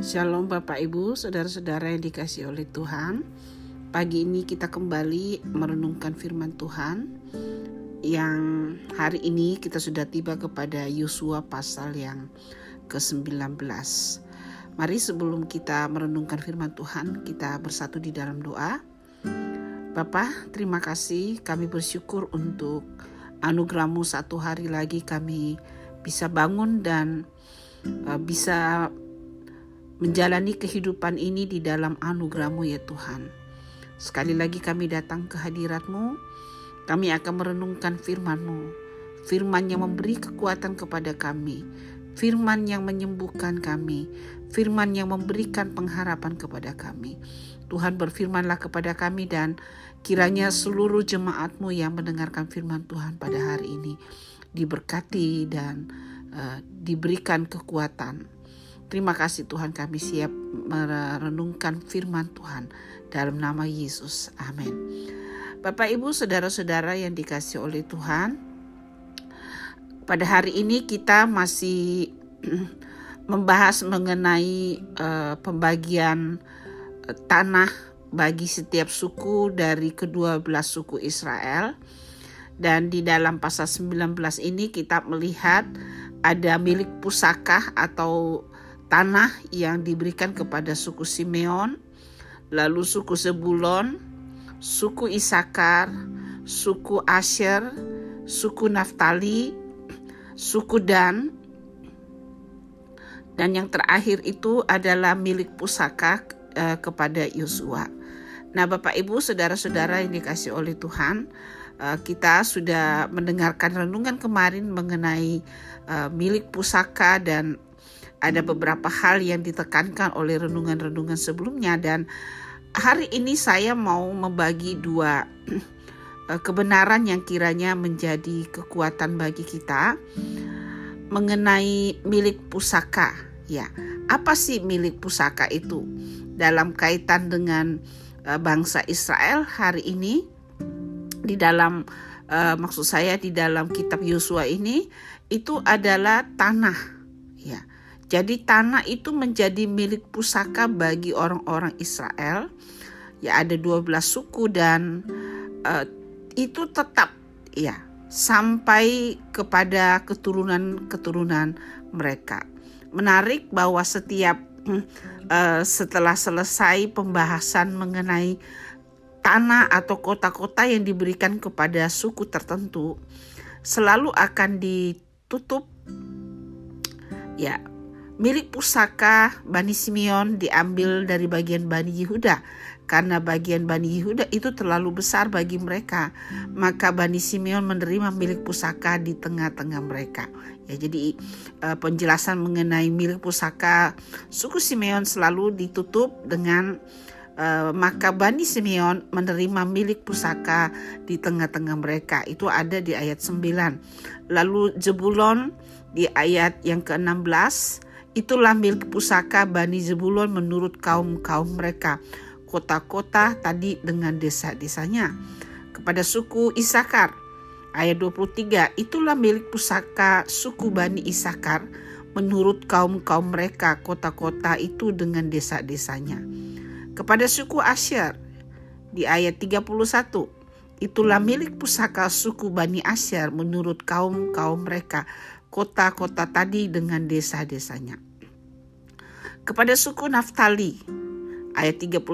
Shalom Bapak Ibu, saudara-saudara yang dikasih oleh Tuhan. Pagi ini kita kembali merenungkan firman Tuhan yang hari ini kita sudah tiba kepada Yosua pasal yang ke-19. Mari sebelum kita merenungkan firman Tuhan, kita bersatu di dalam doa. Bapak, terima kasih kami bersyukur untuk anugerahmu satu hari lagi kami bisa bangun dan uh, bisa menjalani kehidupan ini di dalam anugerahmu ya Tuhan. Sekali lagi kami datang ke hadiratmu, kami akan merenungkan firmanmu, firman yang memberi kekuatan kepada kami, firman yang menyembuhkan kami, firman yang memberikan pengharapan kepada kami. Tuhan berfirmanlah kepada kami dan kiranya seluruh jemaatmu yang mendengarkan firman Tuhan pada hari ini diberkati dan uh, diberikan kekuatan Terima kasih Tuhan kami siap merenungkan firman Tuhan dalam nama Yesus. Amin. Bapak Ibu saudara-saudara yang dikasih oleh Tuhan, pada hari ini kita masih membahas mengenai uh, pembagian uh, tanah bagi setiap suku dari kedua belas suku Israel. Dan di dalam pasal 19 ini kita melihat ada milik pusaka atau tanah yang diberikan kepada suku Simeon, lalu suku Zebulon, suku Isakar, suku Asher, suku Naftali, suku Dan, dan yang terakhir itu adalah milik pusaka uh, kepada Yosua. Nah, Bapak Ibu, saudara-saudara yang dikasih oleh Tuhan, uh, kita sudah mendengarkan renungan kemarin mengenai uh, milik pusaka dan ada beberapa hal yang ditekankan oleh renungan-renungan sebelumnya dan hari ini saya mau membagi dua eh, kebenaran yang kiranya menjadi kekuatan bagi kita mengenai milik pusaka. Ya apa sih milik pusaka itu? Dalam kaitan dengan uh, bangsa Israel hari ini di dalam uh, maksud saya di dalam kitab Yosua ini itu adalah tanah. Ya jadi tanah itu menjadi milik pusaka bagi orang-orang Israel. Ya ada 12 suku dan uh, itu tetap ya sampai kepada keturunan-keturunan mereka. Menarik bahwa setiap uh, setelah selesai pembahasan mengenai tanah atau kota-kota yang diberikan kepada suku tertentu selalu akan ditutup ya Milik pusaka Bani Simeon diambil dari bagian Bani Yehuda karena bagian Bani Yehuda itu terlalu besar bagi mereka. Maka Bani Simeon menerima milik pusaka di tengah-tengah mereka. Ya, jadi uh, penjelasan mengenai milik pusaka suku Simeon selalu ditutup dengan uh, maka Bani Simeon menerima milik pusaka di tengah-tengah mereka. Itu ada di ayat 9. Lalu Jebulon di ayat yang ke-16 Itulah milik pusaka Bani Zebulon menurut kaum-kaum mereka. Kota-kota tadi dengan desa-desanya. Kepada suku Isakar. Ayat 23. Itulah milik pusaka suku Bani Isakar menurut kaum-kaum mereka kota-kota itu dengan desa-desanya. Kepada suku Asyar di ayat 31 itulah milik pusaka suku Bani Asyar menurut kaum-kaum mereka kota-kota tadi dengan desa-desanya. Kepada suku Naftali, ayat 39,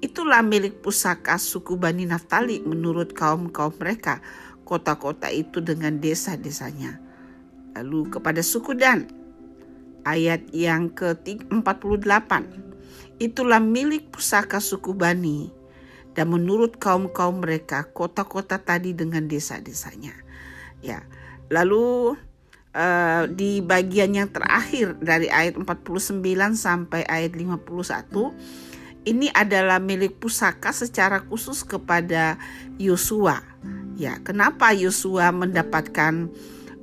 itulah milik pusaka suku Bani Naftali menurut kaum-kaum mereka, kota-kota itu dengan desa-desanya. Lalu kepada suku Dan, ayat yang ke-48, itulah milik pusaka suku Bani, dan menurut kaum-kaum mereka, kota-kota tadi dengan desa-desanya. Ya, lalu uh, di bagian yang terakhir dari ayat 49 sampai ayat 51 ini adalah milik pusaka secara khusus kepada Yosua. Ya, kenapa Yosua mendapatkan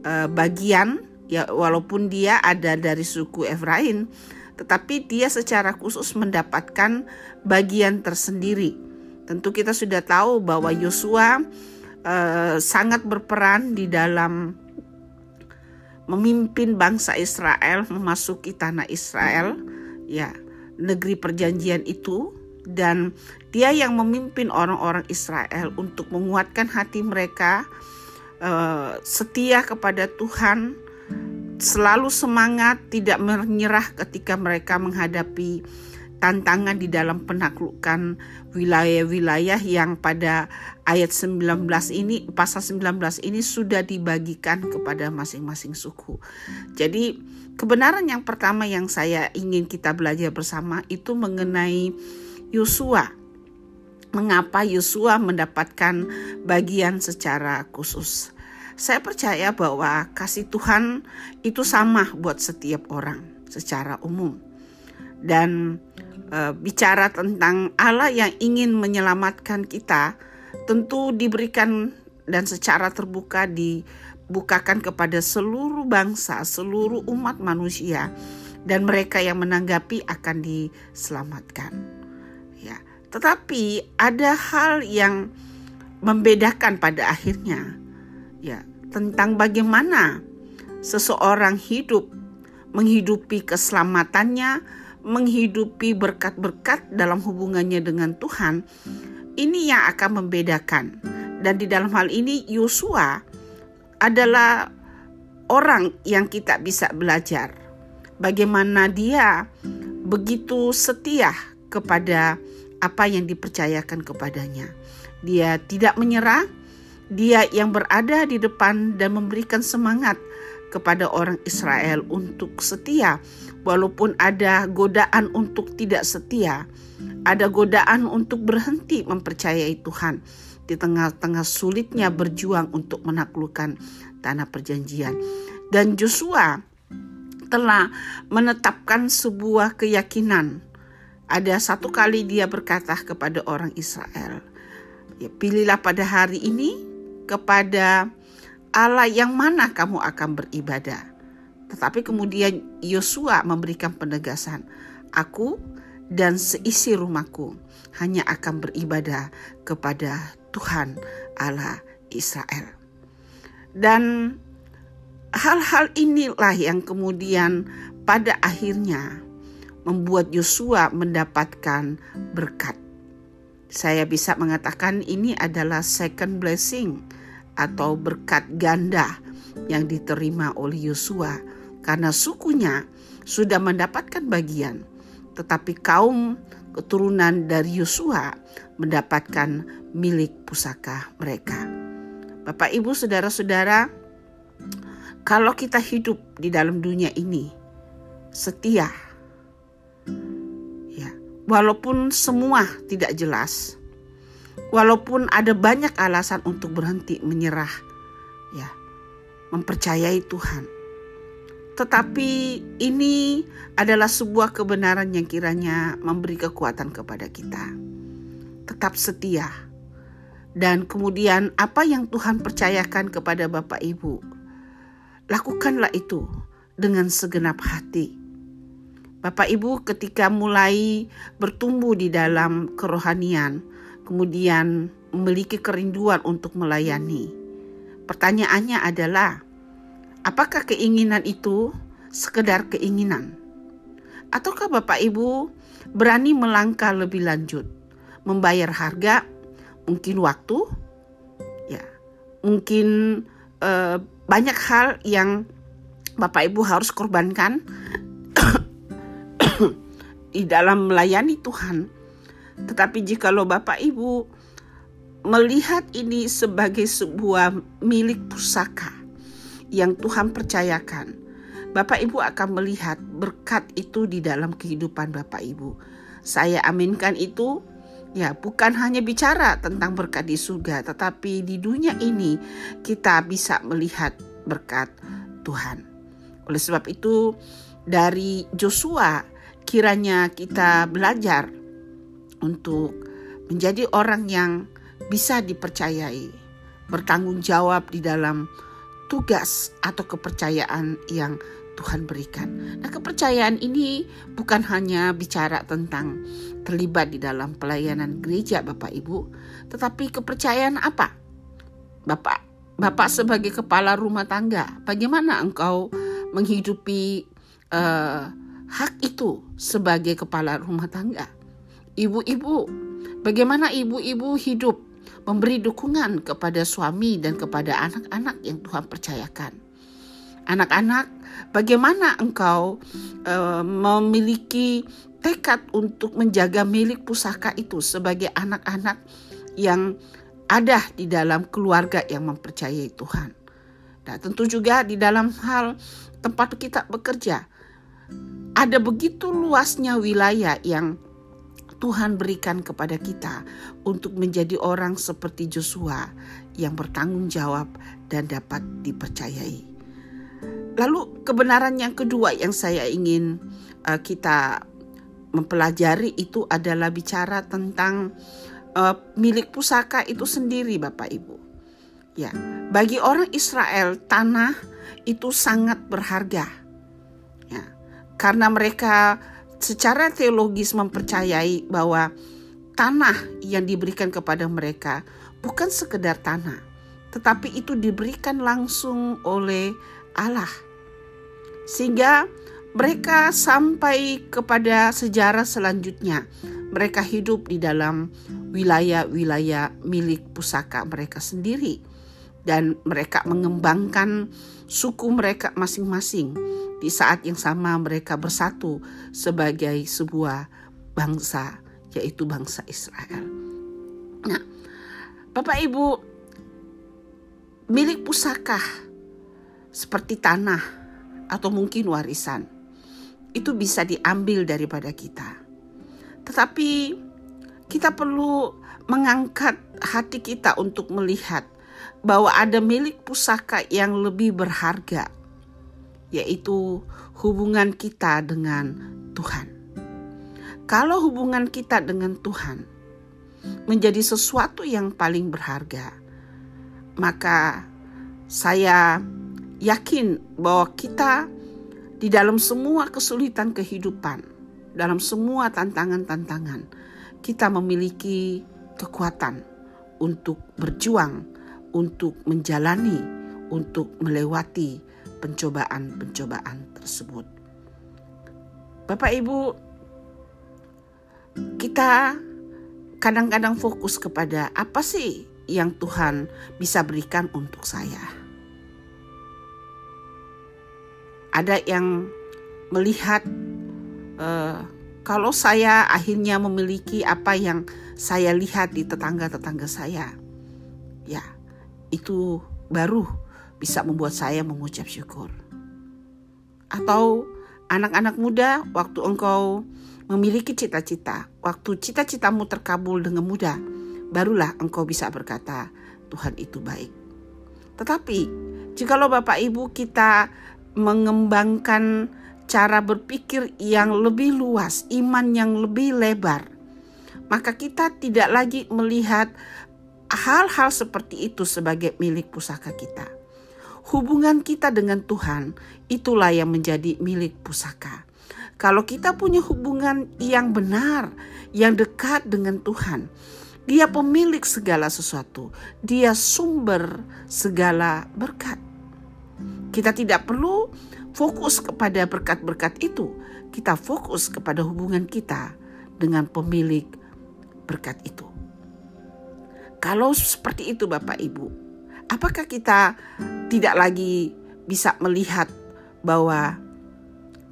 uh, bagian ya walaupun dia ada dari suku Efraim tetapi dia secara khusus mendapatkan bagian tersendiri. Tentu kita sudah tahu bahwa Yosua uh, sangat berperan di dalam memimpin bangsa Israel memasuki tanah Israel ya negeri perjanjian itu dan dia yang memimpin orang-orang Israel untuk menguatkan hati mereka uh, setia kepada Tuhan, selalu semangat, tidak menyerah ketika mereka menghadapi tantangan di dalam penaklukan wilayah-wilayah yang pada ayat 19 ini pasal 19 ini sudah dibagikan kepada masing-masing suku. Jadi kebenaran yang pertama yang saya ingin kita belajar bersama itu mengenai Yosua. Mengapa Yosua mendapatkan bagian secara khusus? Saya percaya bahwa kasih Tuhan itu sama buat setiap orang secara umum. Dan e, bicara tentang Allah yang ingin menyelamatkan kita, tentu diberikan dan secara terbuka dibukakan kepada seluruh bangsa, seluruh umat manusia, dan mereka yang menanggapi akan diselamatkan. Tetapi ada hal yang membedakan pada akhirnya ya tentang bagaimana seseorang hidup menghidupi keselamatannya, menghidupi berkat-berkat dalam hubungannya dengan Tuhan. Ini yang akan membedakan. Dan di dalam hal ini Yosua adalah orang yang kita bisa belajar bagaimana dia begitu setia kepada apa yang dipercayakan kepadanya. Dia tidak menyerah, dia yang berada di depan dan memberikan semangat kepada orang Israel untuk setia, walaupun ada godaan untuk tidak setia, ada godaan untuk berhenti mempercayai Tuhan di tengah-tengah sulitnya berjuang untuk menaklukkan tanah perjanjian. Dan Joshua telah menetapkan sebuah keyakinan ada satu kali dia berkata kepada orang Israel, ya, pilihlah pada hari ini kepada Allah yang mana kamu akan beribadah. Tetapi kemudian Yosua memberikan penegasan, aku dan seisi rumahku hanya akan beribadah kepada Tuhan Allah Israel. Dan hal-hal inilah yang kemudian pada akhirnya membuat Yosua mendapatkan berkat. Saya bisa mengatakan ini adalah second blessing atau berkat ganda yang diterima oleh Yosua karena sukunya sudah mendapatkan bagian, tetapi kaum keturunan dari Yosua mendapatkan milik pusaka mereka. Bapak, ibu, saudara-saudara, kalau kita hidup di dalam dunia ini setia Walaupun semua tidak jelas, walaupun ada banyak alasan untuk berhenti menyerah, ya, mempercayai Tuhan. Tetapi ini adalah sebuah kebenaran yang kiranya memberi kekuatan kepada kita. Tetap setia. Dan kemudian apa yang Tuhan percayakan kepada Bapak Ibu, lakukanlah itu dengan segenap hati Bapak Ibu ketika mulai bertumbuh di dalam kerohanian, kemudian memiliki kerinduan untuk melayani. Pertanyaannya adalah, apakah keinginan itu sekedar keinginan? Ataukah Bapak Ibu berani melangkah lebih lanjut, membayar harga, mungkin waktu, ya, mungkin eh, banyak hal yang Bapak Ibu harus korbankan di dalam melayani Tuhan. Tetapi jikalau Bapak Ibu melihat ini sebagai sebuah milik pusaka yang Tuhan percayakan, Bapak Ibu akan melihat berkat itu di dalam kehidupan Bapak Ibu. Saya aminkan itu ya bukan hanya bicara tentang berkat di surga, tetapi di dunia ini kita bisa melihat berkat Tuhan. Oleh sebab itu dari Joshua kiranya kita belajar untuk menjadi orang yang bisa dipercayai, bertanggung jawab di dalam tugas atau kepercayaan yang Tuhan berikan. Nah, kepercayaan ini bukan hanya bicara tentang terlibat di dalam pelayanan gereja Bapak Ibu, tetapi kepercayaan apa? Bapak, Bapak sebagai kepala rumah tangga, bagaimana engkau menghidupi uh, hak itu sebagai kepala rumah tangga. Ibu-ibu, bagaimana ibu-ibu hidup memberi dukungan kepada suami dan kepada anak-anak yang Tuhan percayakan. Anak-anak, bagaimana engkau uh, memiliki tekad untuk menjaga milik pusaka itu sebagai anak-anak yang ada di dalam keluarga yang mempercayai Tuhan. Dan tentu juga di dalam hal tempat kita bekerja, ada begitu luasnya wilayah yang Tuhan berikan kepada kita untuk menjadi orang seperti Joshua yang bertanggung jawab dan dapat dipercayai. Lalu kebenaran yang kedua yang saya ingin uh, kita mempelajari itu adalah bicara tentang uh, milik pusaka itu sendiri Bapak Ibu. Ya, bagi orang Israel tanah itu sangat berharga. Ya, karena mereka secara teologis mempercayai bahwa tanah yang diberikan kepada mereka bukan sekedar tanah, tetapi itu diberikan langsung oleh Allah. Sehingga mereka sampai kepada sejarah selanjutnya mereka hidup di dalam wilayah-wilayah milik pusaka mereka sendiri dan mereka mengembangkan suku mereka masing-masing. Di saat yang sama mereka bersatu sebagai sebuah bangsa yaitu bangsa Israel. Nah, Bapak Ibu, milik pusaka seperti tanah atau mungkin warisan itu bisa diambil daripada kita tetapi kita perlu mengangkat hati kita untuk melihat bahwa ada milik pusaka yang lebih berharga, yaitu hubungan kita dengan Tuhan. Kalau hubungan kita dengan Tuhan menjadi sesuatu yang paling berharga, maka saya yakin bahwa kita di dalam semua kesulitan kehidupan dalam semua tantangan-tantangan, kita memiliki kekuatan untuk berjuang, untuk menjalani, untuk melewati pencobaan-pencobaan tersebut. Bapak Ibu, kita kadang-kadang fokus kepada apa sih yang Tuhan bisa berikan untuk saya. Ada yang melihat uh, kalau saya akhirnya memiliki apa yang saya lihat di tetangga-tetangga saya, ya itu baru bisa membuat saya mengucap syukur. Atau anak-anak muda, waktu engkau memiliki cita-cita, waktu cita-citamu terkabul dengan mudah, barulah engkau bisa berkata, Tuhan itu baik. Tetapi, jikalau Bapak Ibu kita mengembangkan cara berpikir yang lebih luas, iman yang lebih lebar, maka kita tidak lagi melihat hal-hal seperti itu sebagai milik pusaka kita. Hubungan kita dengan Tuhan itulah yang menjadi milik pusaka. Kalau kita punya hubungan yang benar, yang dekat dengan Tuhan, Dia pemilik segala sesuatu, Dia sumber segala berkat. Kita tidak perlu fokus kepada berkat-berkat itu, kita fokus kepada hubungan kita dengan pemilik berkat itu. Kalau seperti itu, Bapak Ibu, apakah kita tidak lagi bisa melihat bahwa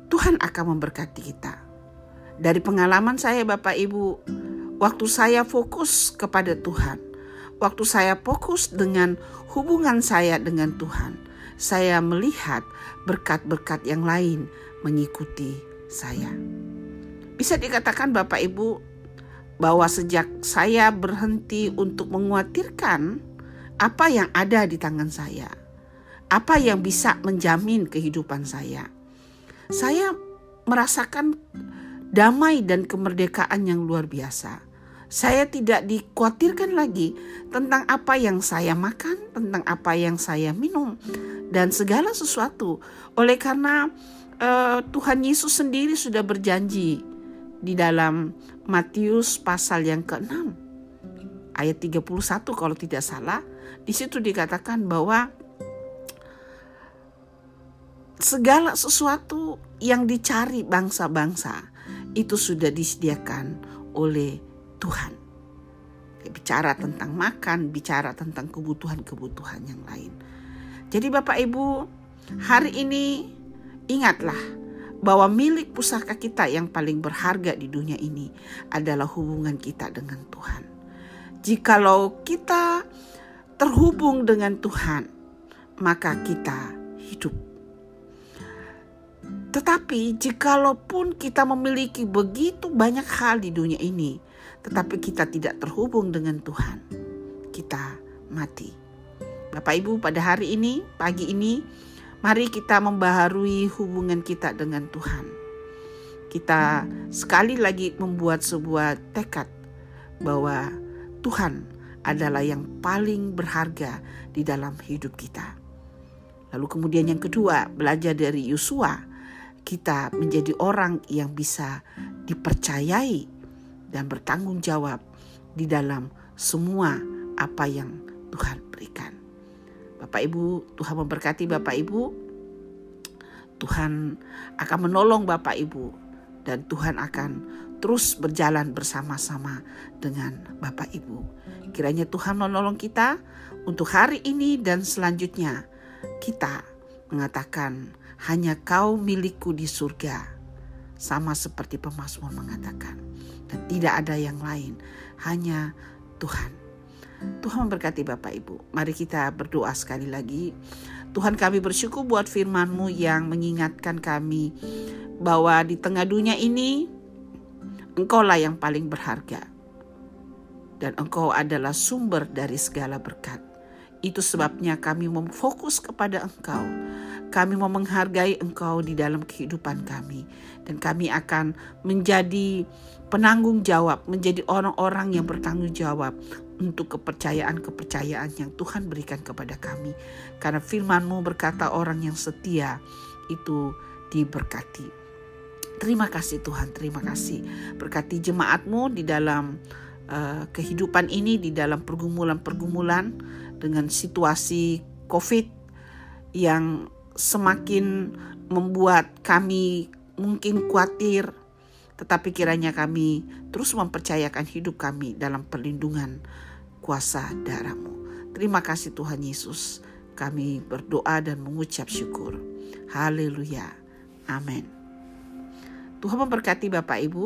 Tuhan akan memberkati kita? Dari pengalaman saya, Bapak Ibu, waktu saya fokus kepada Tuhan, waktu saya fokus dengan hubungan saya dengan Tuhan, saya melihat berkat-berkat yang lain mengikuti saya. Bisa dikatakan Bapak Ibu bahwa sejak saya berhenti untuk menguatirkan apa yang ada di tangan saya, apa yang bisa menjamin kehidupan saya, saya merasakan damai dan kemerdekaan yang luar biasa. Saya tidak dikhawatirkan lagi tentang apa yang saya makan, tentang apa yang saya minum, dan segala sesuatu. Oleh karena uh, Tuhan Yesus sendiri sudah berjanji di dalam Matius pasal yang ke-6 ayat 31 kalau tidak salah, di situ dikatakan bahwa segala sesuatu yang dicari bangsa-bangsa itu sudah disediakan oleh Tuhan. Bicara tentang makan, bicara tentang kebutuhan-kebutuhan yang lain. Jadi Bapak Ibu, hari ini ingatlah bahwa milik pusaka kita yang paling berharga di dunia ini adalah hubungan kita dengan Tuhan. Jikalau kita terhubung dengan Tuhan, maka kita hidup tetapi jikalaupun kita memiliki begitu banyak hal di dunia ini, tetapi kita tidak terhubung dengan Tuhan, kita mati. Bapak Ibu, pada hari ini, pagi ini, mari kita membaharui hubungan kita dengan Tuhan. Kita sekali lagi membuat sebuah tekad bahwa Tuhan adalah yang paling berharga di dalam hidup kita. Lalu kemudian yang kedua, belajar dari Yosua kita menjadi orang yang bisa dipercayai dan bertanggung jawab di dalam semua apa yang Tuhan berikan. Bapak Ibu, Tuhan memberkati Bapak Ibu. Tuhan akan menolong Bapak Ibu dan Tuhan akan terus berjalan bersama-sama dengan Bapak Ibu. Kiranya Tuhan menolong kita untuk hari ini dan selanjutnya kita mengatakan hanya kau milikku di surga. Sama seperti pemazmur mengatakan. Dan tidak ada yang lain, hanya Tuhan. Tuhan memberkati Bapak Ibu. Mari kita berdoa sekali lagi. Tuhan kami bersyukur buat firman-Mu yang mengingatkan kami bahwa di tengah dunia ini Engkaulah yang paling berharga. Dan Engkau adalah sumber dari segala berkat. Itu sebabnya kami memfokus kepada Engkau kami mau menghargai Engkau di dalam kehidupan kami, dan kami akan menjadi penanggung jawab, menjadi orang-orang yang bertanggung jawab untuk kepercayaan-kepercayaan yang Tuhan berikan kepada kami. Karena firman-Mu berkata orang yang setia itu diberkati. Terima kasih Tuhan, terima kasih. Berkati jemaat-Mu di dalam uh, kehidupan ini, di dalam pergumulan-pergumulan dengan situasi COVID yang semakin membuat kami mungkin khawatir, tetapi kiranya kami terus mempercayakan hidup kami dalam perlindungan kuasa darahmu. Terima kasih Tuhan Yesus. Kami berdoa dan mengucap syukur. Haleluya. Amin. Tuhan memberkati Bapak Ibu.